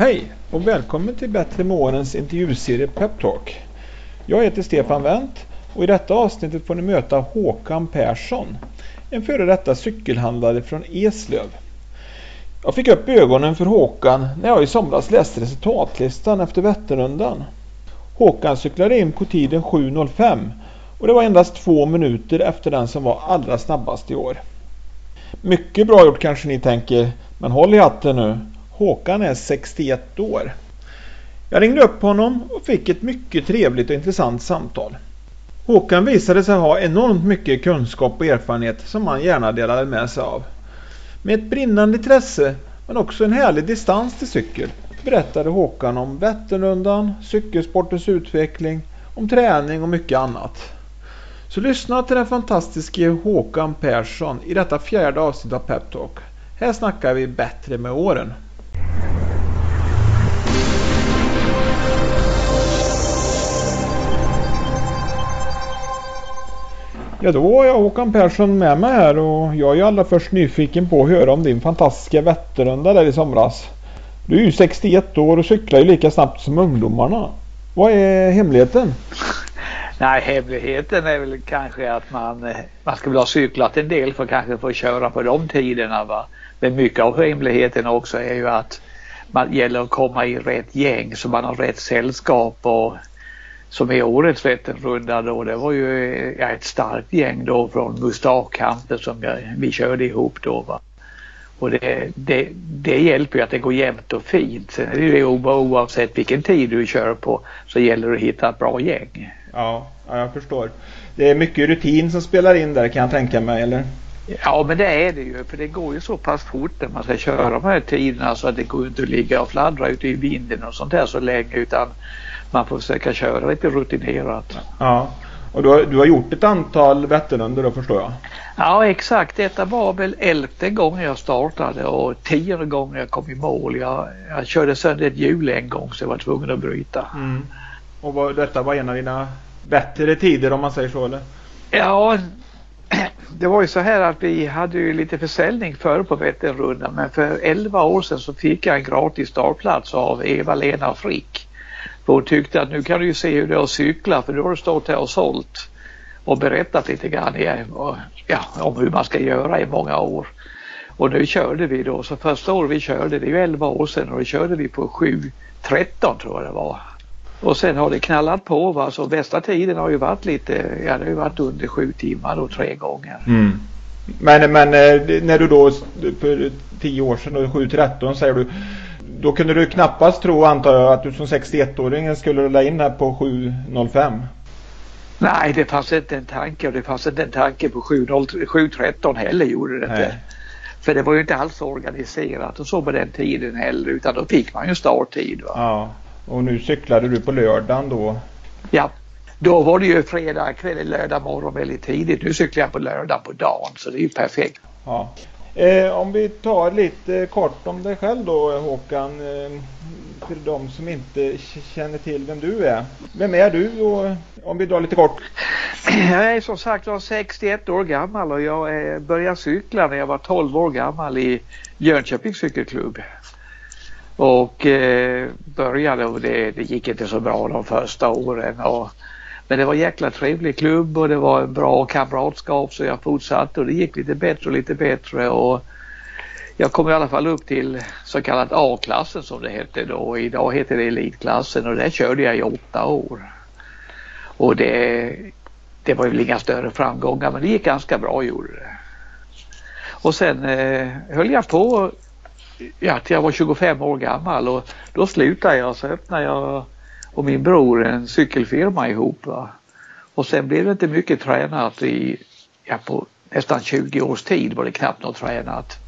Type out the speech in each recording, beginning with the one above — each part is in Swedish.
Hej och välkommen till Bättre med årens intervjuserie Peptalk. Jag heter Stefan Wendt och i detta avsnittet får ni möta Håkan Persson, en före detta cykelhandlare från Eslöv. Jag fick upp ögonen för Håkan när jag i somras läste resultatlistan efter Vätternrundan. Håkan cyklade in på tiden 7.05 och det var endast två minuter efter den som var allra snabbast i år. Mycket bra gjort kanske ni tänker, men håll i hatten nu. Håkan är 61 år. Jag ringde upp honom och fick ett mycket trevligt och intressant samtal. Håkan visade sig ha enormt mycket kunskap och erfarenhet som han gärna delade med sig av. Med ett brinnande intresse men också en härlig distans till cykel berättade Håkan om Vätternrundan, cykelsportens utveckling, om träning och mycket annat. Så lyssna till den fantastiske Håkan Persson i detta fjärde avsnitt av Peptalk. Här snackar vi bättre med åren. Ja, då har jag Håkan Persson med mig här och jag är ju allra först nyfiken på att höra om din fantastiska Vätternrunda där i somras. Du är ju 61 år och cyklar ju lika snabbt som ungdomarna. Vad är hemligheten? Nej, hemligheten är väl kanske att man, eh, man ska väl ha cyklat en del för att kanske få köra på de tiderna. Va? Men mycket av hemligheten också är ju att man gäller att komma i rätt gäng så man har rätt sällskap och som i årets Vätternrunda då det var ju ja, ett starkt gäng då från Mustakampen som jag, vi körde ihop då. Va? Och det, det, det hjälper ju att det går jämnt och fint. Sen är det ju oavsett vilken tid du kör på så gäller det att hitta ett bra gäng. Ja, ja jag förstår. Det är mycket rutin som spelar in där kan jag tänka mig eller? Ja men det är det ju för det går ju så pass fort när man ska köra de här tiderna så att det går inte att ligga och fladdra ute i vinden och sånt där så länge utan man får försöka köra lite rutinerat. Ja, och du har, du har gjort ett antal Vätternrundor då förstår jag? Ja exakt, detta var väl elfte gången jag startade och tionde gången jag kom i mål. Jag, jag körde sönder ett hjul en gång så jag var tvungen att bryta. Mm. Och var, detta var en av dina bättre tider om man säger så eller? Ja, det var ju så här att vi hade ju lite försäljning före på Vätternrundan men för 11 år sedan så fick jag en gratis startplats av Eva-Lena Frick. För hon tyckte att nu kan du ju se hur det är att cykla för du har du stått här och sålt och berättat lite grann ja, om hur man ska göra i många år. Och nu körde vi då, så första året vi körde, det är ju 11 år sedan och då körde vi på 7.13 tror jag det var. Och sen har det knallat på va, så bästa tiden har ju varit lite, ja det har ju varit under sju timmar då tre gånger. Mm. Men, men eh, när du då för tio år sedan, 7.13 säger du, då kunde du knappast tro antar jag att du som 61-åring skulle rulla in här på 7.05? Nej, det fanns inte en tanke och det fanns inte en tanke på 7.13 heller gjorde det inte. För det var ju inte alls organiserat och så på den tiden heller utan då fick man ju starttid. Va? Ja. Och nu cyklade du på lördagen då? Ja, då var det ju fredag kväll, lördag morgon väldigt tidigt. Nu cyklar jag på lördag på dagen så det är ju perfekt. Ja. Eh, om vi tar lite kort om dig själv då Håkan. Eh, för de som inte känner till vem du är. Vem är du och om vi drar lite kort? Jag är som sagt var 61 år gammal och jag började cykla när jag var 12 år gammal i Jönköpings cykelklubb. Och eh, började och det, det gick inte så bra de första åren. Och, men det var en jäkla trevlig klubb och det var en bra kamratskap så jag fortsatte och det gick lite bättre och lite bättre. Och jag kom i alla fall upp till så kallat A-klassen som det hette då. Idag heter det elitklassen och där körde jag i åtta år. Och det, det var väl inga större framgångar men det gick ganska bra gjorde det. Och sen eh, höll jag på ja, till jag var 25 år gammal och då slutade jag så öppnade jag och min bror en cykelfirma ihop. Va? Och sen blev det inte mycket tränat i, ja, på nästan 20 års tid var det knappt något tränat.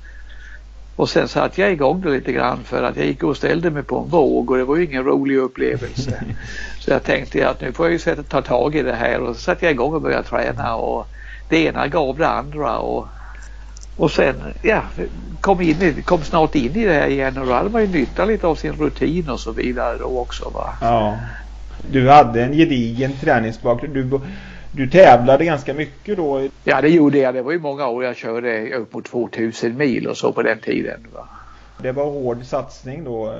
Och sen satte jag igång det lite grann för att jag gick och ställde mig på en våg och det var ju ingen rolig upplevelse. Så jag tänkte att nu får jag ju sätta, ta tag i det här och så satte jag igång och började träna och det ena gav det andra och och sen ja, kom, in, kom snart in i det här igen och då hade man ju nytta lite av sin rutin och så vidare då också. Va? Ja. Du hade en gedigen träningsbakgrund. Du, du tävlade ganska mycket då? Ja det gjorde jag. Det var ju många år jag körde upp mot 2000 mil och så på den tiden. Va? Det var hård satsning då?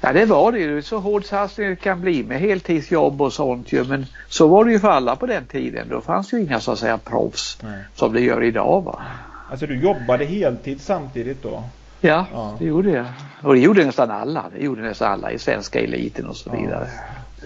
Ja det var det ju. Så hård satsning det kan bli med heltidsjobb och sånt ju. Men så var det ju för alla på den tiden. Då fanns ju inga så att säga proffs Nej. som det gör idag va. Alltså du jobbade heltid samtidigt då? Ja, ja, det gjorde jag. Och det gjorde nästan alla. Det gjorde nästan alla i svenska eliten och så vidare.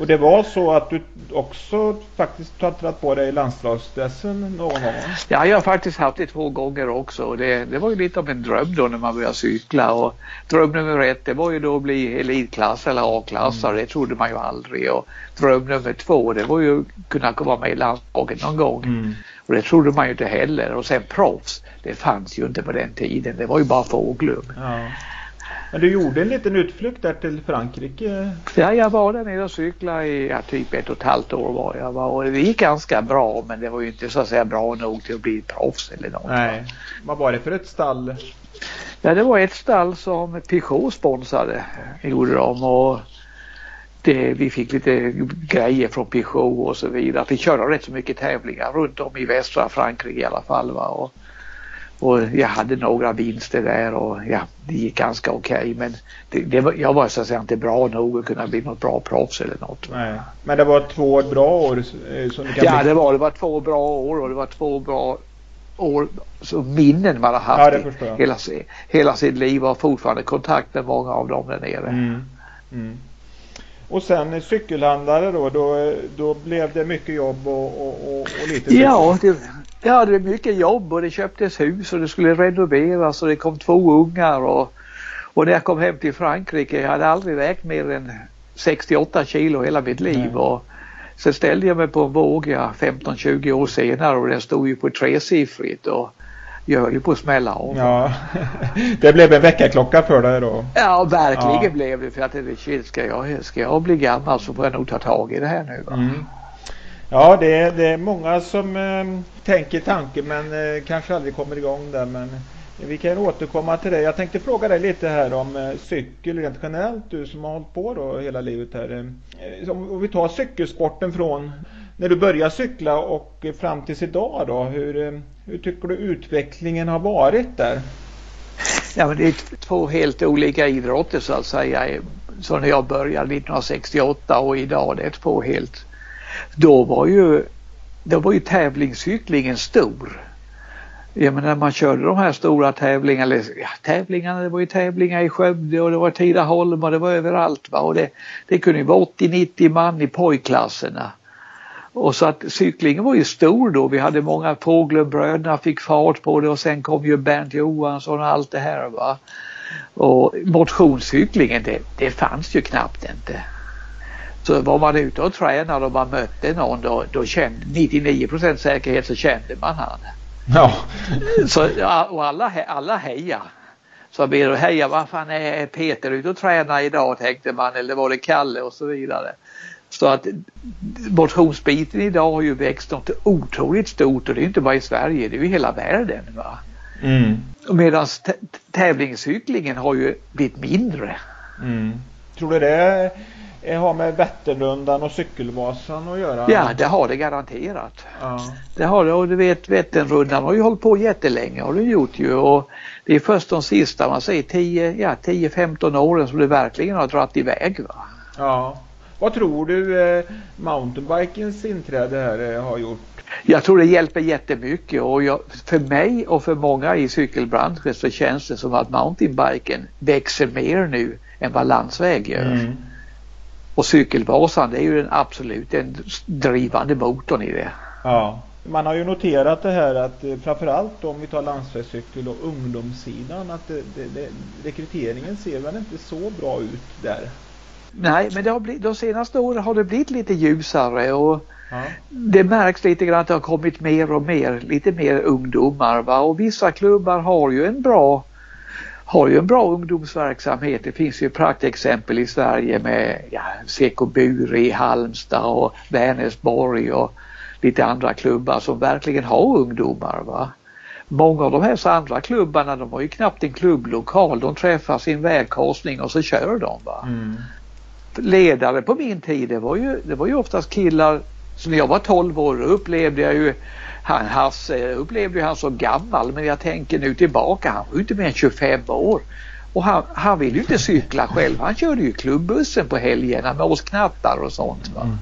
Och det var så att du också faktiskt tagit på dig landslagsdressen någon gång? Ja, jag har faktiskt haft det två gånger också. Det, det var ju lite av en dröm då när man började cykla. Och dröm nummer ett det var ju då att bli elitklass eller A-klassare. Mm. Det trodde man ju aldrig. Och dröm nummer två det var ju att kunna vara med i landslaget någon gång. Mm. Och det trodde man ju inte heller. Och sen proffs, det fanns ju inte på den tiden. Det var ju bara fåglum. Ja. Men du gjorde en liten utflykt där till Frankrike? Ja, jag var där nere och cyklade i ja, typ ett och ett halvt år var jag var och det gick ganska bra men det var ju inte så att säga bra nog till att bli proffs eller något. Nej. Vad var det för ett stall? Ja, det var ett stall som Peugeot sponsrade, gjorde de och det, vi fick lite grejer från Peugeot och så vidare. Vi körde rätt så mycket tävlingar runt om i västra Frankrike i alla fall. Va? Och och jag hade några vinster där och ja, det gick ganska okej okay, men det, det var, jag var så att säga inte bra nog att kunna bli något bra proffs eller något. Nej. Men det var två bra år? Eh, som kan ja bli... det var det var två bra år och det var två bra år, så minnen man har haft ja, hela, hela sitt liv och fortfarande kontakt med många av dem där nere. Mm. Mm. Och sen cykelhandlare då, då, då blev det mycket jobb och, och, och, och lite Ja, det, Ja, det var mycket jobb och det köptes hus och det skulle renoveras och det kom två ungar och, och när jag kom hem till Frankrike, jag hade aldrig vägt mer än 68 kilo hela mitt liv Nej. och sen ställde jag mig på en våg 15-20 år senare och den stod ju på tresiffrigt och jag höll ju på att smälla av. Ja, det blev en väckarklocka för dig då? Ja, verkligen ja. blev det för att det, shit, ska jag, ska jag bli gammal så får jag nog ta tag i det här nu. Mm. Ja, det är, det är många som eh, tänker tanken men eh, kanske aldrig kommer igång där. Men vi kan återkomma till det. Jag tänkte fråga dig lite här om eh, cykel rent generellt. Du som har hållit på då hela livet här. Eh, om vi tar cykelsporten från när du började cykla och fram tills idag då. Hur, eh, hur tycker du utvecklingen har varit där? Ja, men det är två helt olika idrotter så att säga. Så när jag började 1968 och idag det är två helt då var ju, då var ju tävlingscyklingen stor. Jag menar när man körde de här stora tävlingarna, eller ja, tävlingarna, det var ju tävlingar i Skövde och det var Tidaholm och det var överallt. Va? Och det, det kunde ju vara 80-90 man i pojkklasserna. Och så att cyklingen var ju stor då. Vi hade många Fågelbröderna fick fart på det och sen kom ju Bernt Johansson och allt det här. Va? Och motionscyklingen det, det fanns ju knappt inte. Så var man ute och tränade och man mötte någon då, då kände 99% säkerhet så kände man han. Ja. Så, och alla, alla heja. Så blir det heja, vad fan är Peter ute och tränar idag tänkte man eller var det Kalle och så vidare. Så att motionsbiten idag har ju växt något otroligt stort och det är inte bara i Sverige, det är ju hela världen. Va? Mm. Medan tävlingscyklingen har ju blivit mindre. Mm. Tror du det har med Vätternrundan och Cykelvasan att göra? Ja, det har det garanterat. Ja. Det har det och du vet Vätternrundan har ju hållit på jättelänge har du gjort ju och det är först de sista man säger 10, ja 10-15 åren som det verkligen har dragit iväg. Va? Ja. Vad tror du eh, mountainbikens inträde här eh, har gjort? Jag tror det hjälper jättemycket och jag, för mig och för många i cykelbranschen så känns det som att mountainbiken växer mer nu än vad landsväg gör. Mm. Och cykelbasan det är ju den absolut den drivande motorn i det. Ja. Man har ju noterat det här att eh, framförallt om vi tar landsvägscykel och ungdomssidan att det, det, det, rekryteringen ser väl inte så bra ut där. Nej men det har blivit, de senaste åren har det blivit lite ljusare och ja. det märks lite grann att det har kommit mer och mer, lite mer ungdomar va? och vissa klubbar har ju en bra har ju en bra ungdomsverksamhet. Det finns ju praktexempel i Sverige med ja, Seko Buri i Halmstad och Vänersborg och lite andra klubbar som verkligen har ungdomar. Va? Många av de här andra klubbarna de har ju knappt en klubblokal. De träffas i en vägkorsning och så kör de. Va? Mm. Ledare på min tid det var ju, det var ju oftast killar så när jag var 12 år upplevde jag ju han, Hasse upplevde han så gammal men jag tänker nu tillbaka, han var ju inte mer än 25 år. Och han, han vill ju inte cykla själv. Han körde ju klubbussen på helgerna med oss knattar och sånt. Mm.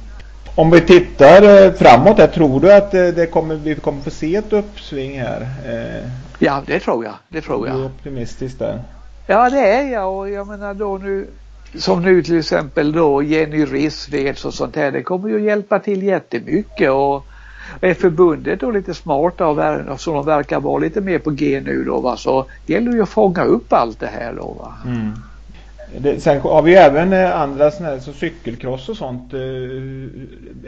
Om vi tittar eh, framåt här, tror du att eh, det kommer, vi kommer få se ett uppsving här? Eh, ja, det tror jag. Det tror jag. Du är optimistisk där? Ja, det är jag och jag menar då nu som nu till exempel då Jenny Rissveds och sånt här. Det kommer ju hjälpa till jättemycket och är förbundet då lite smarta och så de verkar vara lite mer på G nu då va så gäller det ju att fånga upp allt det här då va. Mm. Det, sen har vi även eh, andra sådana här så cykelcross och sånt. Eh,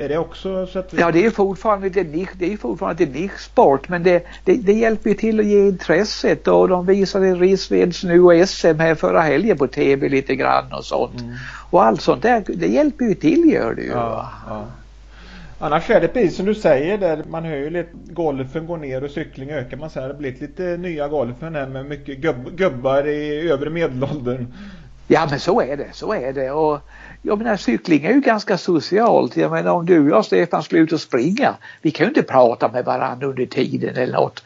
är det också så att... Ja det är fortfarande lite nisch, det är fortfarande lite nischsport men det, det, det hjälper ju till att ge intresset och de visade Risveds nu och SM här förra helgen på tv lite grann och sånt. Mm. Och allt sånt där, det hjälper ju till gör det ju. Ja, ja. Annars är det precis som du säger där man hör ju lite golfen går ner och cykling ökar. Man säger det har blivit lite nya golfen här med mycket gubb, gubbar i övre medelåldern. Ja men så är det, så är det. Och jag menar cykling är ju ganska socialt. Jag menar om du och jag Stefan skulle ut och springa. Vi kan ju inte prata med varandra under tiden eller något.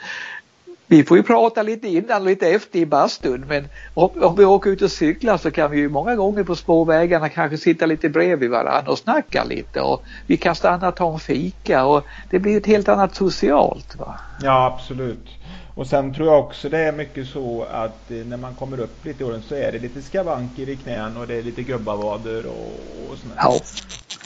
Vi får ju prata lite innan och lite efter i bastun men om, om vi åker ut och cyklar så kan vi ju många gånger på spårvägarna kanske sitta lite bredvid varandra och snacka lite och vi kan stanna och ta en fika och det blir ett helt annat socialt. Va? Ja absolut. Och sen tror jag också det är mycket så att eh, när man kommer upp lite i åren så är det lite skavanker i knän och det är lite gubbavader och, och sånt. Ja,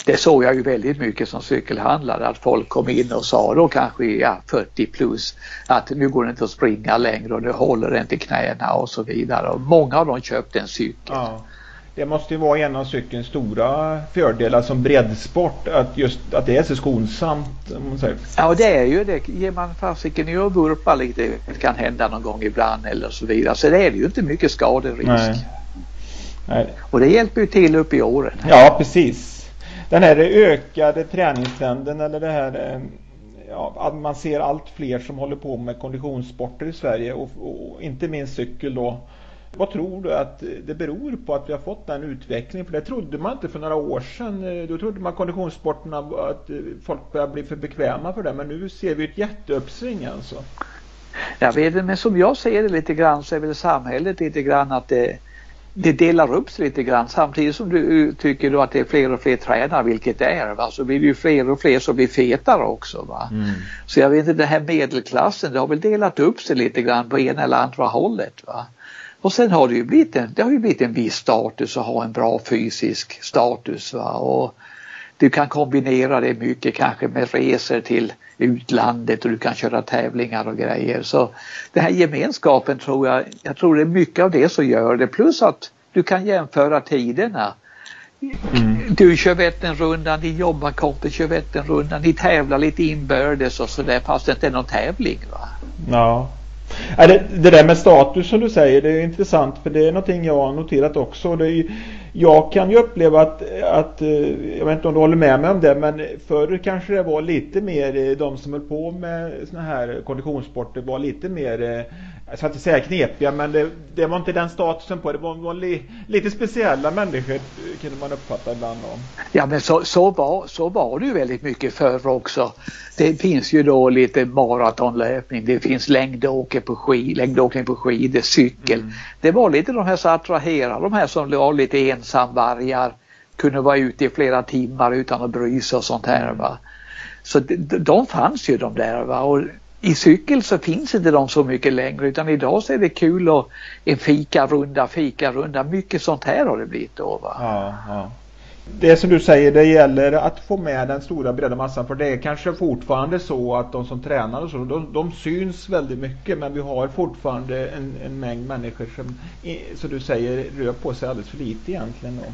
det såg jag ju väldigt mycket som cykelhandlare att folk kom in och sa då kanske ja, 40 plus att nu går det inte att springa längre och nu håller inte knäna och så vidare. Och många av dem köpte en cykel. Ja. Det måste ju vara en av cykelns stora fördelar som breddsport att just att det är så skonsamt. Ja det är ju det. Ger man fasiken i att vurpa lite det kan hända någon gång ibland eller så vidare så det är det ju inte mycket skaderisk. Nej. Nej. Och det hjälper ju till upp i åren. Ja precis. Den här ökade träningstrenden eller det här eh, ja, att man ser allt fler som håller på med konditionssporter i Sverige och, och inte minst cykel då. Vad tror du att det beror på att vi har fått den utvecklingen? För det trodde man inte för några år sedan. Då trodde man konditionssporterna att folk började bli för bekväma för det. Men nu ser vi ett jätteuppsving alltså. Jag vet inte, men som jag ser det lite grann så är väl samhället lite grann att det, det delar upp sig lite grann. Samtidigt som du tycker då att det är fler och fler tränare, vilket det är, va? så blir det ju fler och fler som blir fetare också. Va? Mm. Så jag vet inte, den här medelklassen, det har väl delat upp sig lite grann på ena eller andra hållet. Va? Och sen har det ju blivit en, det har ju blivit en viss status att ha en bra fysisk status. Va? Och du kan kombinera det mycket kanske med resor till utlandet och du kan köra tävlingar och grejer. Så den här gemenskapen tror jag, jag tror det är mycket av det som gör det. Plus att du kan jämföra tiderna. Mm. Du kör Vätternrundan, din jobbarkompis kör Vätternrundan, ni tävlar lite inbördes och sådär fast det inte är någon tävling. Va? Ja, det, där med status som du säger, det är intressant för det är någonting jag har noterat också. Det är, jag kan ju uppleva att, att, eh, jag vet inte om du håller med mig om det, men förr kanske det var lite mer eh, de som höll på med såna här konditionssporter var lite mer eh, jag ska inte säga knepiga men det, det, var inte den statusen på det. var, var li, lite speciella människor kunde man uppfatta ibland om. Ja men så, så, var, så var det ju väldigt mycket förr också. Det finns ju då lite maratonlöpning, det finns längdåkning på, skid, längdåkning på skidor, cykel. Mm. Det var lite de här som attraherade, de här som var lite ensamvargar, kunde vara ute i flera timmar utan att bry sig och sånt här. Va? Så de, de fanns ju de där. Va? Och i cykel så finns inte de så mycket längre utan idag så är det kul och en fikarunda, fikarunda, mycket sånt här har det blivit då. Ja, ja. Det som du säger, det gäller att få med den stora breda massan för det är kanske fortfarande så att de som tränar och så, de, de syns väldigt mycket men vi har fortfarande en, en mängd människor som, som du säger, rör på sig alldeles för lite egentligen. Då.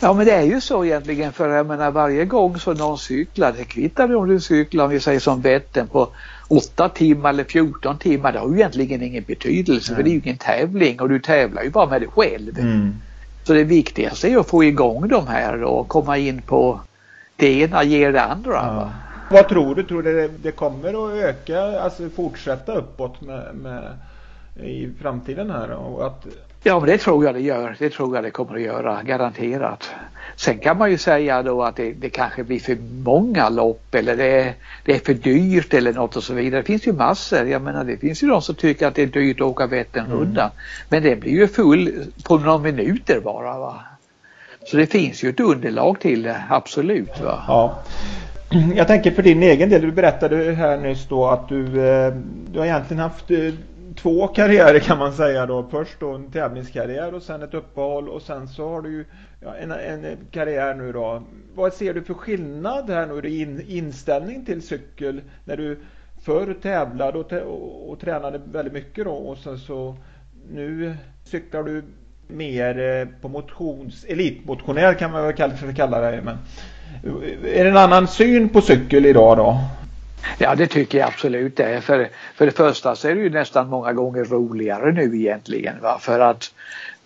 Ja men det är ju så egentligen för jag menar varje gång som någon cyklar, det kvittar om du cyklar om vi säger som Vättern på 8 timmar eller 14 timmar, det har ju egentligen ingen betydelse Nej. för det är ju ingen tävling och du tävlar ju bara med dig själv. Mm. Så det viktigaste är att få igång de här och komma in på det ena ger det andra. Ja. Vad tror du? Tror du det, det kommer att öka, alltså fortsätta uppåt med, med i framtiden här? Och att... Ja, men det tror jag det gör. Det tror jag det kommer att göra, garanterat. Sen kan man ju säga då att det, det kanske blir för många lopp eller det är, det är för dyrt eller något och så vidare. Det finns ju massor. Jag menar det finns ju de som tycker att det är dyrt att åka Vätternrundan. Mm. Men det blir ju full på några minuter bara. Va? Så det finns ju ett underlag till det, absolut. Va? Ja. Jag tänker för din egen del, du berättade här nyss då att du, eh, du har egentligen haft eh, två karriärer kan man säga då. Först då en tävlingskarriär och sen ett uppehåll och sen så har du ju ja, en, en karriär nu då. Vad ser du för skillnad här nu i in, inställning till cykel när du förr tävlade och, och, och tränade väldigt mycket då och sen så nu cyklar du mer eh, på motions, elitmotionär kan man väl kalla, kalla det. Men, är det en annan syn på cykel idag då? Ja det tycker jag absolut det är. För, för det första så är det ju nästan många gånger roligare nu egentligen. Va? För att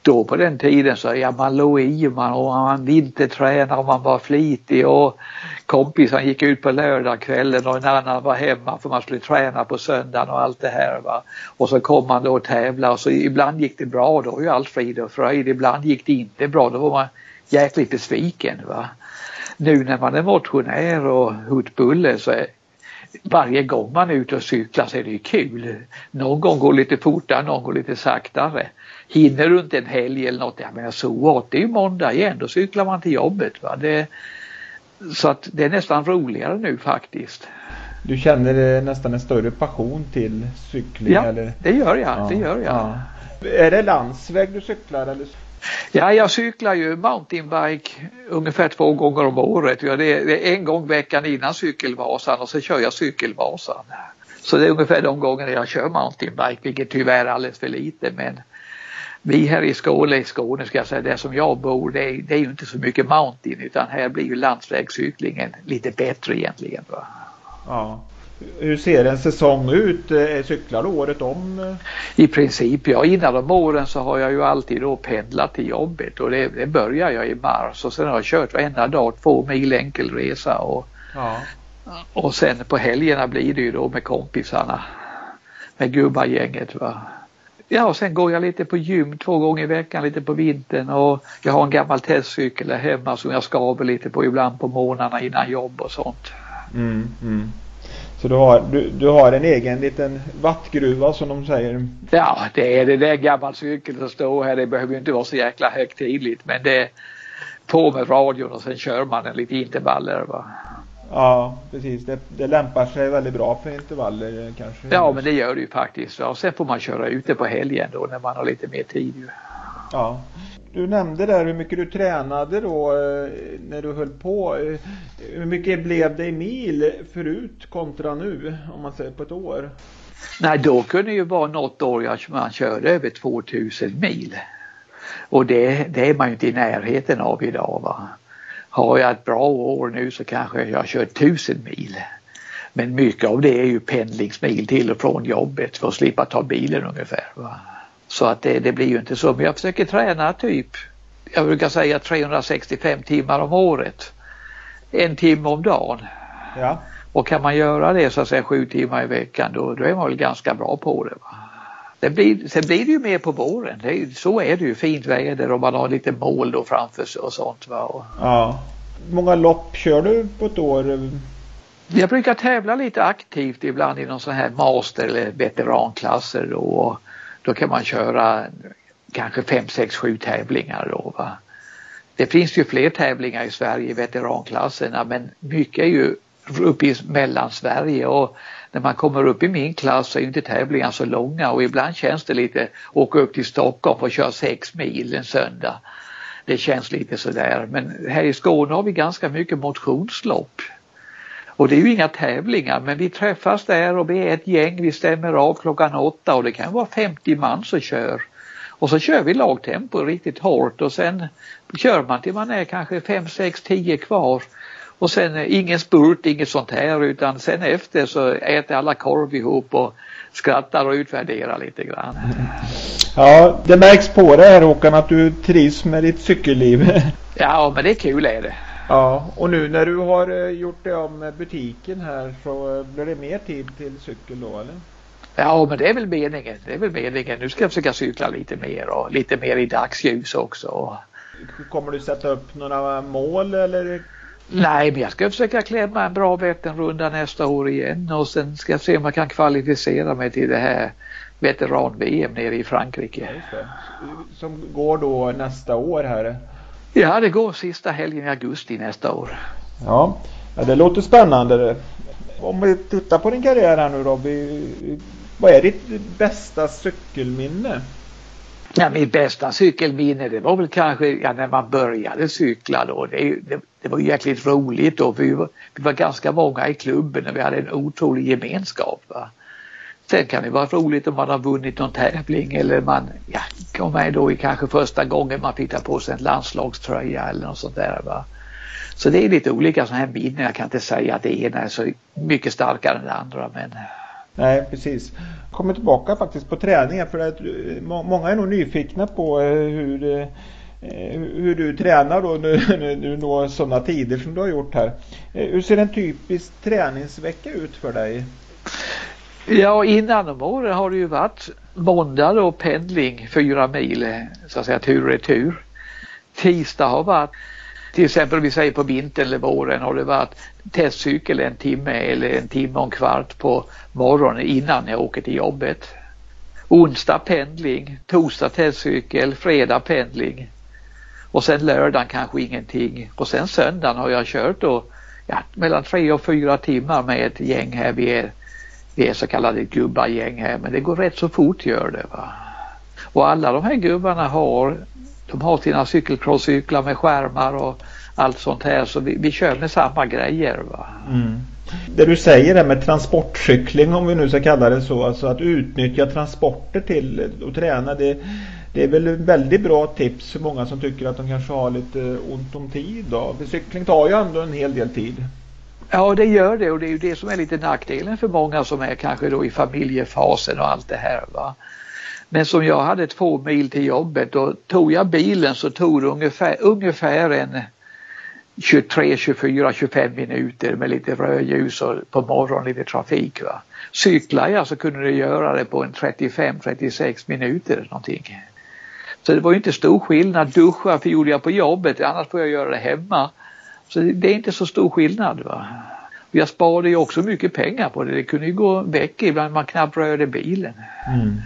då på den tiden så ja, man låg i man, och man vintertränade och man var flitig och kompisen gick ut på lördagskvällen och en annan var hemma för man skulle träna på söndagen och allt det här. Va? Och så kom man då och tävlade och så ibland gick det bra, då var ju allt frid och fröjd. Ibland gick det inte bra, då var man jäkligt besviken. Va? Nu när man är motionär och hurtbulle så är, varje gång man är ute och cyklar så är det ju kul. Någon gång går lite fortare, någon går lite saktare. Hinner du inte en helg eller något, ja men så what, det är ju måndag igen, då cyklar man till jobbet. Va? Det, så att det är nästan roligare nu faktiskt. Du känner nästan en större passion till cykling? Ja, eller? det gör jag. Ja, det gör jag. Ja. Är det landsväg du cyklar? Eller? Ja, jag cyklar ju mountainbike ungefär två gånger om året. Ja, det, är, det är en gång veckan innan cykelvasan och så kör jag cykelvasan. Så det är ungefär de gångerna jag kör mountainbike, vilket tyvärr är alldeles för lite. Men vi här i Skåne, i Skåne ska jag säga, där som jag bor, det är, det är ju inte så mycket mountain utan här blir ju landsvägscyklingen lite bättre egentligen. Va? Ja. Hur ser en säsong ut? Eh, cyklar du året om? I princip ja. Innan de åren så har jag ju alltid då pendlat till jobbet och det, det börjar jag i mars och sen har jag kört varenda dag två mil enkel resa och, ja. och sen på helgerna blir det ju då med kompisarna med gubbagänget. Va? Ja, och sen går jag lite på gym två gånger i veckan, lite på vintern och jag har en gammal testcykel där hemma som jag skaver lite på ibland på morgnarna innan jobb och sånt. Mm, mm. Så du har, du, du har en egen liten vattgruva som de säger? Ja, det är det. Det är gammal cykel som står här. Det behöver ju inte vara så jäkla högtidligt men det är på med radion och sen kör man en lite intervaller. Va? Ja, precis. Det, det lämpar sig väldigt bra för intervaller kanske. Ja, men det gör det ju faktiskt. Och sen får man köra ute på helgen då när man har lite mer tid. Ju. Ja. Du nämnde där hur mycket du tränade då eh, när du höll på. Eh, hur mycket blev det i mil förut kontra nu om man säger på ett år? Nej, då kunde det ju vara något år man körde över 2000 mil. Och det, det är man ju inte i närheten av idag. Va? Har jag ett bra år nu så kanske jag kör 1000 mil. Men mycket av det är ju pendlingsmil till och från jobbet för att slippa ta bilen ungefär. Va? Så att det, det blir ju inte så. Men jag försöker träna typ, jag brukar säga 365 timmar om året. En timme om dagen. Ja. Och kan man göra det så att säga sju timmar i veckan då, då är man väl ganska bra på det. Va? Det blir, sen blir det ju mer på våren. Är, så är det ju. Fint väder och man har lite mål då framför sig och sånt. Va? Och, ja. många lopp kör du på ett år? Jag brukar tävla lite aktivt ibland i någon sån här master eller veteranklasser då. Då kan man köra kanske 5, 6, 7 tävlingar då. Va? Det finns ju fler tävlingar i Sverige i veteranklasserna men mycket är ju uppe i Mellansverige och när man kommer upp i min klass så är inte tävlingarna så långa och ibland känns det lite åka upp till Stockholm och köra sex mil en söndag. Det känns lite sådär men här i Skåne har vi ganska mycket motionslopp. Och det är ju inga tävlingar men vi träffas där och vi är ett gäng, vi stämmer av klockan åtta och det kan vara 50 man som kör. Och så kör vi lagtempo riktigt hårt och sen kör man till man är kanske 5, 6, 10 kvar. Och sen ingen spurt, inget sånt här utan sen efter så äter alla korv ihop och skrattar och utvärderar lite grann. Ja, det märks på dig här Håkan att du trivs med ditt cykelliv. Ja, men det är kul är det. Ja, och nu när du har eh, gjort det om butiken här så eh, blir det mer tid till cykel då eller? Ja, men det är väl meningen. Det är väl meningen. Nu ska jag försöka cykla lite mer och lite mer i dagsljus också. kommer du sätta upp några mål eller? Nej, men jag ska försöka klämma en bra Vätternrunda nästa år igen och sen ska jag se om jag kan kvalificera mig till det här veteran-VM nere i Frankrike. Som går då nästa år här? Ja, det går sista helgen i augusti nästa år. Ja, ja det låter spännande. Om vi tittar på din karriär här nu då. Vad är ditt bästa cykelminne? Ja, mitt bästa cykelminne det var väl kanske ja, när man började cykla då. Det, det, det var jäkligt roligt då. Vi var, vi var ganska många i klubben och vi hade en otrolig gemenskap. Va? Sen kan det vara roligt om man har vunnit någon tävling eller man ja, kom med då i kanske första gången man fick ta på sig en landslagströja eller något sånt där. Va? Så det är lite olika sådana här minnen. Jag kan inte säga att det ena är så mycket starkare än det andra men Nej, precis. Kommer tillbaka faktiskt på träningen för att eh, många är nog nyfikna på eh, hur, eh, hur du tränar då nu, du når sådana tider som du har gjort här. Hur ser en typisk träningsvecka ut för dig? Ja, innan om åren har det ju varit måndag då pendling fyra mil så att säga tur och retur. Tisdag har varit till exempel vi säger på vintern eller våren har det varit testcykel en timme eller en timme och en kvart på morgonen innan jag åker till jobbet. Onsdag pendling, torsdag testcykel, fredag pendling och sen lördagen kanske ingenting och sen söndagen har jag kört då ja, mellan tre och fyra timmar med ett gäng här. Vi är, vi är så kallade gubbagäng här men det går rätt så fort gör det. Va? Och alla de här gubbarna har de har sina cykelcrosscyklar med skärmar och allt sånt här så vi, vi kör med samma grejer. Va? Mm. Det du säger där med transportcykling om vi nu ska kalla det så, alltså att utnyttja transporter till att träna det, det är väl ett väldigt bra tips för många som tycker att de kanske har lite ont om tid då. För cykling tar ju ändå en hel del tid. Ja det gör det och det är ju det som är lite nackdelen för många som är kanske då i familjefasen och allt det här. Va? Men som jag hade två mil till jobbet och tog jag bilen så tog det ungefär, ungefär en 23, 24, 25 minuter med lite rödljus och på morgonen lite trafik. Va? Cyklar jag så kunde det göra det på en 35-36 minuter någonting. Så det var inte stor skillnad. Duscha för gjorde jag på jobbet, annars får jag göra det hemma. Så det är inte så stor skillnad. Va? Jag sparade ju också mycket pengar på det. Det kunde ju gå veckor ibland man knappt rörde bilen. Mm.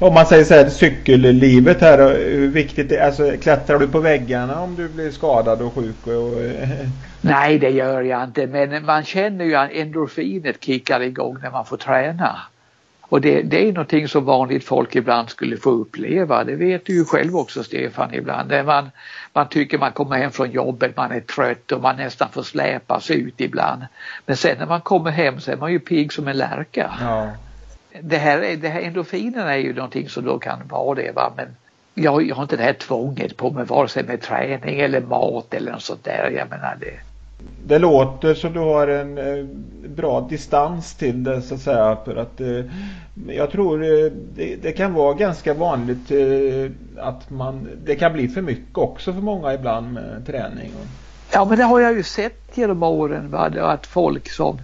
Om man säger så här cykellivet här, hur viktigt det är, alltså klättrar du på väggarna om du blir skadad och sjuk? Och, Nej det gör jag inte men man känner ju att endorfinet kickar igång när man får träna. Och det, det är någonting som vanligt folk ibland skulle få uppleva. Det vet du ju själv också Stefan ibland. Man, man tycker man kommer hem från jobbet, man är trött och man nästan får släpas ut ibland. Men sen när man kommer hem så är man ju pigg som en lärka. Ja det här, det här endorfinerna är ju någonting som då kan vara det va men jag, jag har inte det här tvånget på mig vare sig med träning eller mat eller något sånt där. Jag menar det. Det låter som du har en eh, bra distans till det så att säga för att eh, jag tror eh, det, det, kan vara ganska vanligt eh, att man det kan bli för mycket också för många ibland med träning. Ja men det har jag ju sett genom åren va? att folk som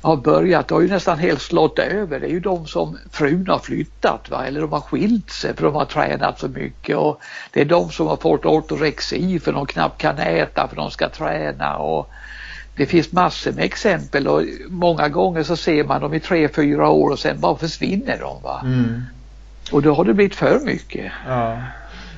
har börjat, det har ju nästan helt slått över. Det är ju de som frun har flyttat va? eller de har skilt sig för de har tränat så mycket och det är de som har fått ortorexi för de knappt kan äta för de ska träna och det finns massor med exempel och många gånger så ser man dem i tre, fyra år och sen bara försvinner de. Va? Mm. Och då har det blivit för mycket. Ja.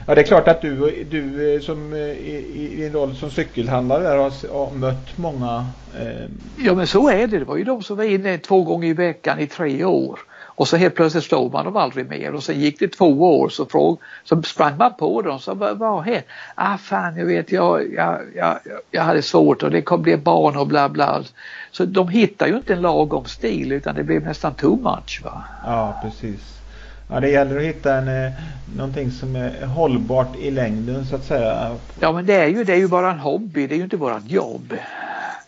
Ja, det är klart att du, du som i, i din roll som cykelhandlare där har, har mött många. Eh... Ja, men så är det. Det var ju de som var inne två gånger i veckan i tre år. Och så helt plötsligt stod man dem aldrig mer och sen gick det två år så, fråg, så sprang man på dem. Så vad har hänt? Ah fan jag vet jag, jag, jag, jag hade svårt och det kom bli barn och bla bla. Så de hittar ju inte en lagom stil utan det blev nästan too much va. Ja precis. Ja, det gäller att hitta en, eh, någonting som är hållbart i längden så att säga. Ja men det är ju, det är ju bara en hobby, det är ju inte vårat jobb.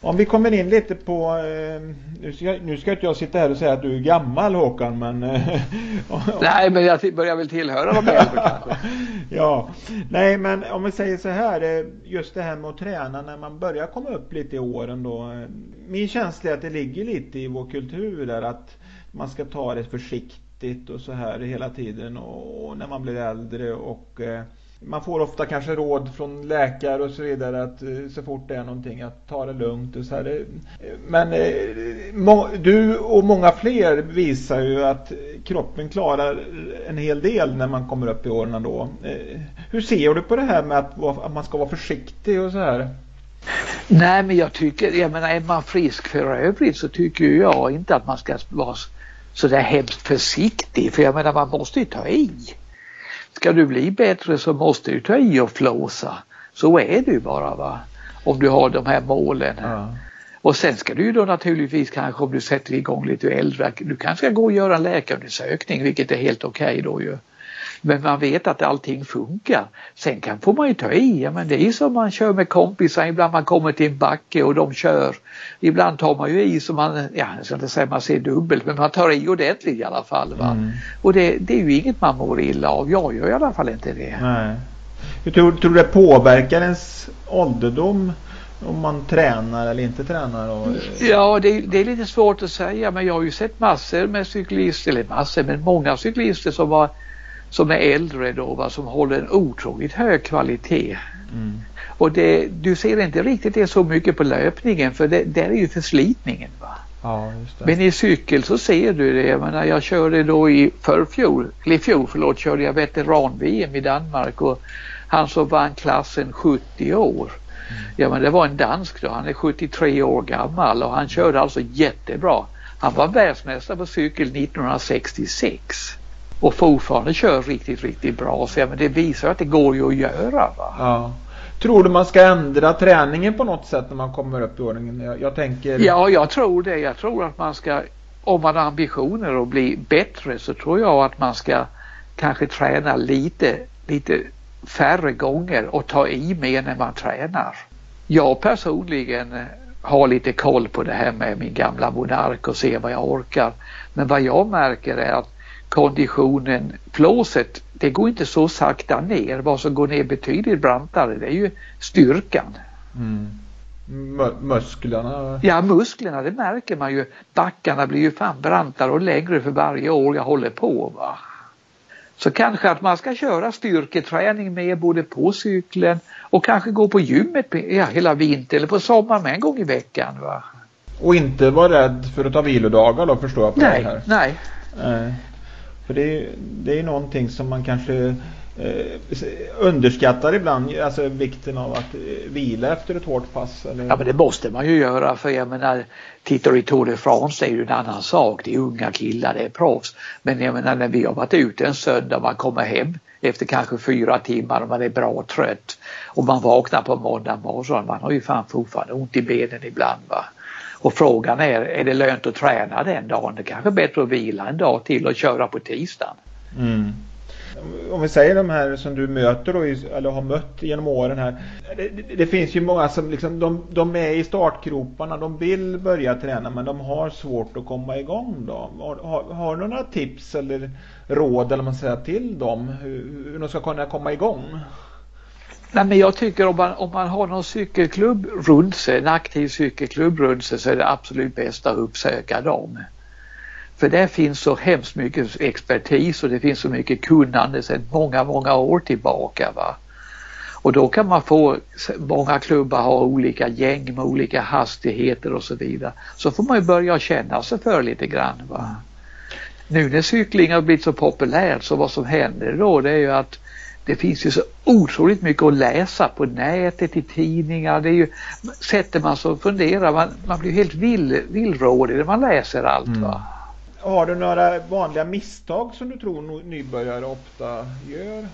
Om vi kommer in lite på, eh, nu ska, nu ska inte jag sitta här och säga att du är gammal Håkan men... Eh, nej men jag börjar väl tillhöra de äldre kanske. ja, nej men om vi säger så här, just det här med att träna när man börjar komma upp lite i åren då. Min känsla är att det ligger lite i vår kultur där att man ska ta det försiktigt och så här hela tiden och, och när man blir äldre och eh, man får ofta kanske råd från läkare och så vidare att eh, så fort det är någonting att ta det lugnt och så här. Eh, men eh, du och många fler visar ju att kroppen klarar en hel del när man kommer upp i åren då. Eh, hur ser du på det här med att, att man ska vara försiktig och så här? Nej men jag tycker, jag menar är man frisk för övrigt så tycker jag inte att man ska vara så där hemskt försiktig för jag menar man måste ju ta i. Ska du bli bättre så måste du ta i och flåsa. Så är det ju bara va. Om du har de här målen. Ja. Och sen ska du ju då naturligtvis kanske om du sätter igång lite äldre, du kanske ska gå och göra en läkarundersökning vilket är helt okej okay då ju. Men man vet att allting funkar. Sen kan, får man ju ta i, men det är som man kör med kompisar, ibland man kommer till en backe och de kör. Ibland tar man ju i så man, ja jag ska inte säga man ser dubbelt men man tar i ordentligt i alla fall. Mm. Och det, det, är ju inget man mår illa av, jag gör i alla fall inte det. Nej. Hur tror, tror du det påverkar ens ålderdom om man tränar eller inte tränar? Och... Ja, det, det, är lite svårt att säga men jag har ju sett massor med cyklister, eller massor, men många cyklister som var som är äldre då va, som håller en otroligt hög kvalitet. Mm. Och det, du ser inte riktigt det så mycket på löpningen för det, där är ju förslitningen. Va? Ja, Men i cykel så ser du det. Jag menar jag körde då i förfjol, eller i fjol förlåt, körde jag veteran-VM i Danmark och han som vann klassen 70 år. Mm. Ja men det var en dansk då, han är 73 år gammal och han körde alltså jättebra. Han var världsmästare på cykel 1966 och fortfarande kör riktigt, riktigt bra. Så ja, men det visar att det går ju att göra. Ja. Tror du man ska ändra träningen på något sätt när man kommer upp i ordningen? Jag, jag, tänker... Ja, jag tror det. Jag tror att man ska, om man har ambitioner att bli bättre så tror jag att man ska kanske träna lite, lite färre gånger och ta i mer när man tränar. Jag personligen har lite koll på det här med min gamla Monark och se vad jag orkar. Men vad jag märker är att konditionen, flåset, det går inte så sakta ner. Vad som går ner betydligt brantare det är ju styrkan. Mm. musklerna? Ja musklerna det märker man ju. Backarna blir ju fan brantare och längre för varje år jag håller på. Va? Så kanske att man ska köra styrketräning med både på cykeln och kanske gå på gymmet ja, hela vintern eller på sommaren med en gång i veckan. Va? Och inte vara rädd för att ta vilodagar då förstår jag på nej, det här? Nej, nej. För det är, det är någonting som man kanske eh, underskattar ibland, alltså vikten av att eh, vila efter ett hårt pass. Eller? Ja men det måste man ju göra för jag menar tittar du i Tour de France det är ju en annan sak. Det är unga killar, det är proffs. Men jag menar när vi har varit ute en söndag och man kommer hem efter kanske fyra timmar och man är bra trött och man vaknar på måndag morgon. Man har ju fan fortfarande ont i benen ibland va. Och frågan är, är det lönt att träna den dagen? Det kanske är bättre att vila en dag till och köra på tisdagen. Mm. Om vi säger de här som du möter då, eller har mött genom åren här. Det, det finns ju många som liksom, de, de, är i startgroparna, de vill börja träna men de har svårt att komma igång då. Har, har, har du några tips eller råd eller man säger till dem hur, hur de ska kunna komma igång? Nej, men jag tycker om man, om man har någon cykelklubb runt sig, en aktiv cykelklubb runt sig så är det absolut bäst att uppsöka dem. För där finns så hemskt mycket expertis och det finns så mycket kunnande sedan många, många år tillbaka. Va? Och då kan man få, många klubbar har olika gäng med olika hastigheter och så vidare. Så får man ju börja känna sig för lite grann. Va? Nu när cykling har blivit så populärt så vad som händer då det är ju att det finns ju så otroligt mycket att läsa på nätet, i tidningar. Det är ju, sätter man sig och funderar, man, man blir helt vill, villrådig när man läser allt. Mm. Va? Har du några vanliga misstag som du tror nybörjare ofta gör?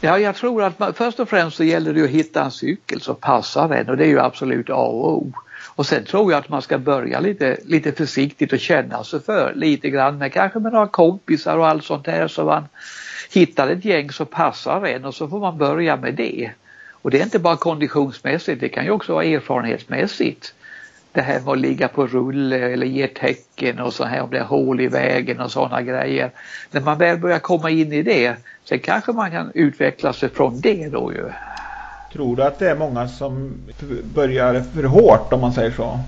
Ja, jag tror att man, först och främst så gäller det att hitta en cykel som passar en och det är ju absolut A och O. Och sen tror jag att man ska börja lite, lite försiktigt och känna sig för lite grann med kanske med några kompisar och allt sånt där så man hittar ett gäng som passar en och så får man börja med det. Och det är inte bara konditionsmässigt, det kan ju också vara erfarenhetsmässigt. Det här med att ligga på rulle eller ge tecken och så här om det är hål i vägen och sådana grejer. När man väl börjar komma in i det, sen kanske man kan utveckla sig från det då ju. Tror du att det är många som börjar för hårt om man säger så?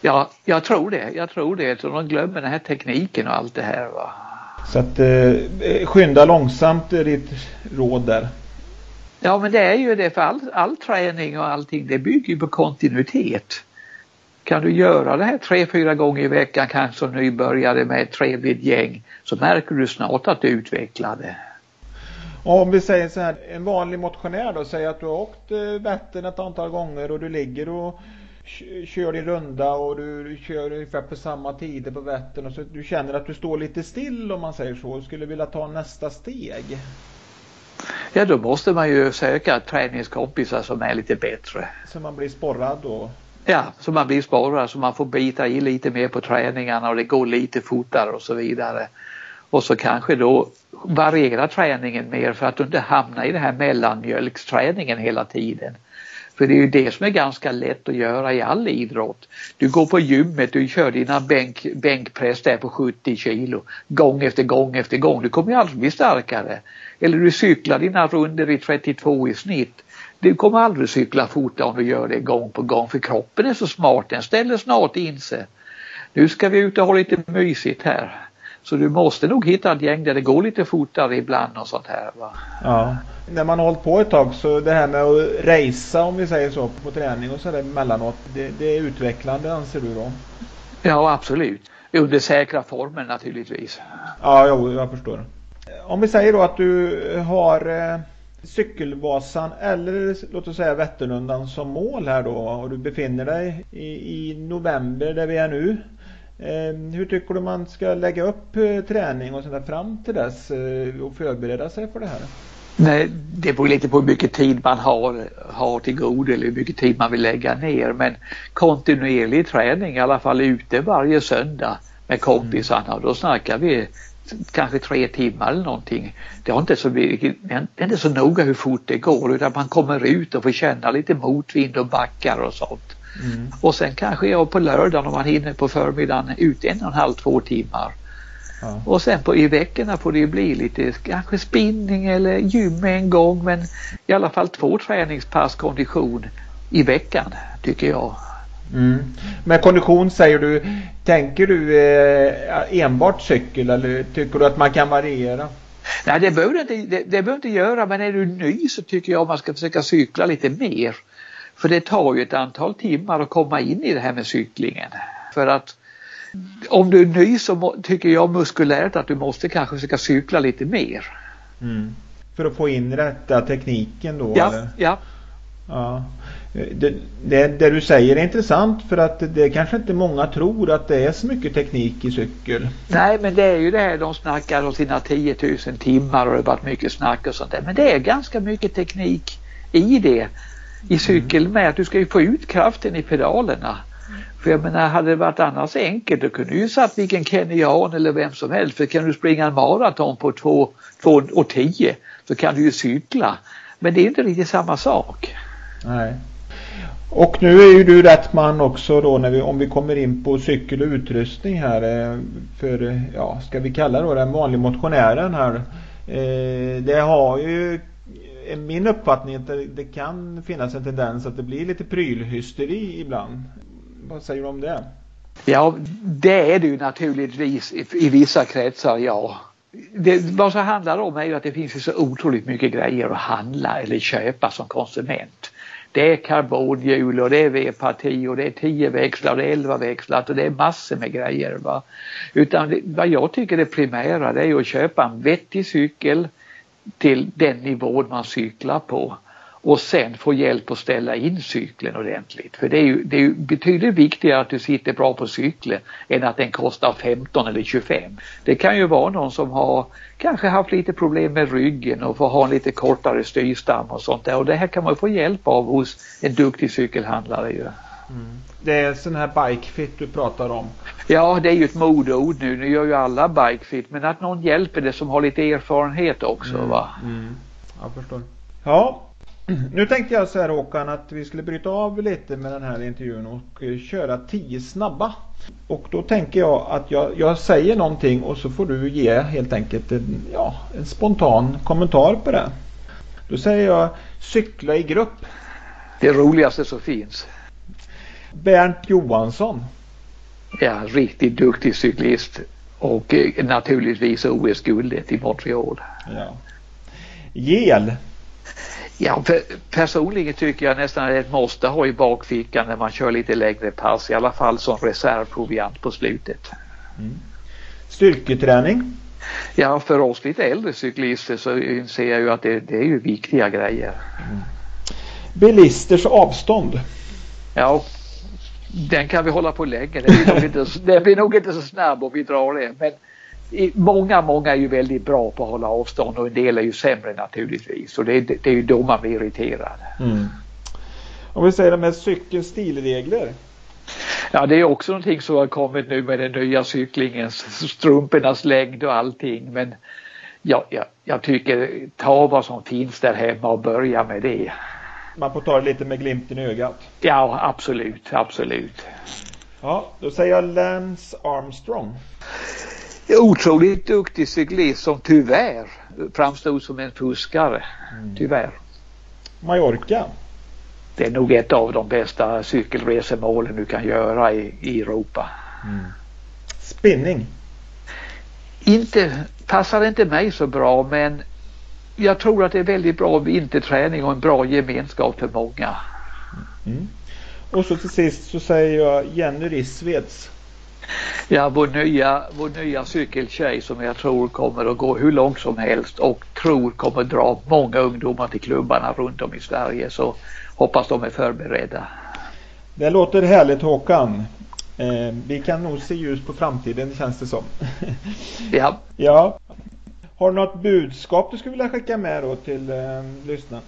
Ja, jag tror det. Jag tror det. Så de glömmer den här tekniken och allt det här. Va? Så att eh, skynda långsamt är ditt råd där. Ja men det är ju det för all, all träning och allting det bygger på kontinuitet. Kan du göra det här tre, fyra gånger i veckan kanske som nybörjare med ett trevligt gäng så märker du snart att du utvecklar det. Om vi säger så här, en vanlig motionär då, säger att du har åkt eh, Vättern ett antal gånger och du ligger och kör din runda och du kör ungefär på samma tider på Vättern och så du känner att du står lite still om man säger så och skulle vilja ta nästa steg. Ja då måste man ju söka träningskompisar som är lite bättre. Så man blir sporrad då? Ja, så man blir sporrad så man får bita i lite mer på träningarna och det går lite fortare och så vidare. Och så kanske då variera träningen mer för att du inte hamnar i den här mellanmjölksträningen hela tiden. För det är ju det som är ganska lätt att göra i all idrott. Du går på gymmet, du kör dina bänk, bänkpress där på 70 kilo gång efter gång efter gång. Du kommer ju aldrig bli starkare. Eller du cyklar dina runder i 32 i snitt. Du kommer aldrig cykla fortare om du gör det gång på gång för kroppen är så smart, den ställer snart in sig. Nu ska vi ut och ha lite mysigt här. Så du måste nog hitta ett gäng där det går lite fortare ibland och sånt här. Va? Ja. När man har hållit på ett tag så det här med att racea om vi säger så på träning och sådär emellanåt. Det, det är utvecklande anser du då? Ja absolut. Under säkra former naturligtvis. Ja, jo, jag förstår. Om vi säger då att du har eh, Cykelvasan eller låt oss säga Vätternrundan som mål här då och du befinner dig i, i november där vi är nu. Eh, hur tycker du man ska lägga upp eh, träning och sådär fram till dess eh, och förbereda sig för det här? Nej, det beror lite på hur mycket tid man har, har till god eller hur mycket tid man vill lägga ner men kontinuerlig träning i alla fall ute varje söndag med kompisarna och då snackar vi kanske tre timmar eller någonting. Det är inte så, det är inte så noga hur fort det går utan man kommer ut och får känna lite motvind och backar och sånt. Mm. Och sen kanske jag på lördagen om man hinner på förmiddagen ut en och en halv, två timmar. Ja. Och sen på, i veckorna får det bli lite kanske spinning eller gym en gång men i alla fall två träningspass kondition i veckan tycker jag. Mm. Men kondition säger du, tänker du eh, enbart cykel eller tycker du att man kan variera? Nej det behöver inte, det, det behöver inte göra men är du ny så tycker jag man ska försöka cykla lite mer. För det tar ju ett antal timmar att komma in i det här med cyklingen. För att om du är ny så tycker jag muskulärt att du måste kanske försöka cykla lite mer. Mm. För att få in rätta tekniken då? Ja, eller? ja. ja. Det, det, det, du säger är intressant för att det kanske inte många tror att det är så mycket teknik i cykel. Nej men det är ju det här de snackar om sina 10 000 timmar och det har varit mycket snack och sånt där. Men det är ganska mycket teknik i det i cykel med att du ska ju få ut kraften i pedalerna. För jag menar hade det varit annars enkelt då kunde du ju satt vilken kenyan eller vem som helst för kan du springa en maraton på 2.10 så kan du ju cykla. Men det är inte riktigt samma sak. Nej. Och nu är ju du rätt man också då när vi, om vi kommer in på cykel och utrustning här eh, för, ja, ska vi kalla då den vanliga motionären här. Eh, det har ju min uppfattning att det, det, kan finnas en tendens att det blir lite prylhysteri ibland. Vad säger du om det? Ja, det är det ju naturligtvis i, i vissa kretsar, ja. Det, vad som handlar om är ju att det finns så otroligt mycket grejer att handla eller köpa som konsument. Det är karbonhjul och det är V-parti och det är 10 växlar och det är 11 växlar och det är massor med grejer. Va? Utan det, vad jag tycker är primära det är att köpa en vettig cykel till den nivån man cyklar på och sen få hjälp att ställa in cykeln ordentligt. För det är ju, det är ju betydligt viktigare att du sitter bra på cykeln än att den kostar 15 eller 25. Det kan ju vara någon som har kanske haft lite problem med ryggen och får ha en lite kortare styrstam och sånt där och det här kan man få hjälp av hos en duktig cykelhandlare ju. Mm. Det är sån här bikefit du pratar om. Ja, det är ju ett modeord nu. Nu gör ju alla bikefit men att någon hjälper det som har lite erfarenhet också mm. va. Mm. Jag förstår. Ja, nu tänkte jag så här Håkan att vi skulle bryta av lite med den här intervjun och eh, köra tio snabba. Och då tänker jag att jag, jag säger någonting och så får du ge helt enkelt en, ja, en spontan kommentar på det. Då säger jag cykla i grupp. Det roligaste som finns. Bernt Johansson. Ja, riktigt duktig cyklist. och eh, naturligtvis OS-guldet i Montreal. Ja. Gel? Ja, personligen tycker jag nästan att det är ett måste ha i bakfickan när man kör lite längre pass, i alla fall som reservproviant på slutet. Mm. Styrketräning? Ja, för oss lite äldre cyklister så ser jag ju att det, det är ju viktiga grejer. Mm. Bilisters avstånd? Ja, den kan vi hålla på länge. Den blir nog inte, den blir nog inte så snabb om vi drar det. Men många, många är ju väldigt bra på att hålla avstånd och en del är ju sämre naturligtvis. Och det, det är ju då man blir irriterad. Mm. Om vi säger de här cykelstilregler. Ja det är också någonting som har kommit nu med den nya cyklingen, strumpornas längd och allting. Men ja, ja, jag tycker ta vad som finns där hemma och börja med det. Man får ta det lite med glimten i ögat. Ja absolut, absolut. Ja, då säger jag Lance Armstrong. Otroligt duktig cyklist som tyvärr framstod som en fuskare. Mm. Tyvärr. Mallorca det är nog ett av de bästa cykelresemålen du kan göra i, i Europa. Mm. Spinning? Inte, passar inte mig så bra men jag tror att det är väldigt bra vinterträning och en bra gemenskap för många. Mm. Och så till sist så säger jag Jenny Rissveds. Ja, vår nya, vår nya cykeltjej som jag tror kommer att gå hur långt som helst och tror kommer dra många ungdomar till klubbarna runt om i Sverige. Så hoppas de är förberedda. Det låter härligt Håkan. Eh, vi kan nog se ljus på framtiden känns det som. ja. ja. Har du något budskap du skulle vilja skicka med då till eh, lyssnarna?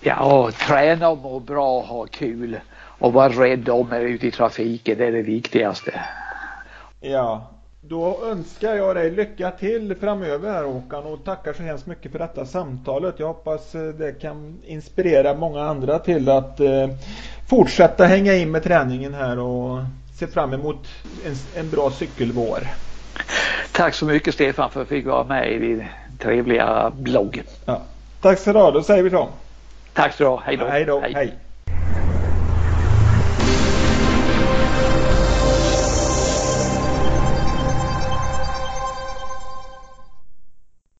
Ja, träna och må bra ha kul och vara rädd om er ute i trafiken. Det är det viktigaste. Ja, då önskar jag dig lycka till framöver här Håkan och tackar så hemskt mycket för detta samtalet. Jag hoppas eh, det kan inspirera många andra till att eh, fortsätta hänga in med träningen här och se fram emot en, en bra cykelvår. Tack så mycket Stefan för att jag fick vara med i din trevliga blogg. Ja. Tack så du ha, då säger vi så. Tack så du ha, hej då. Hej då, hej. hej.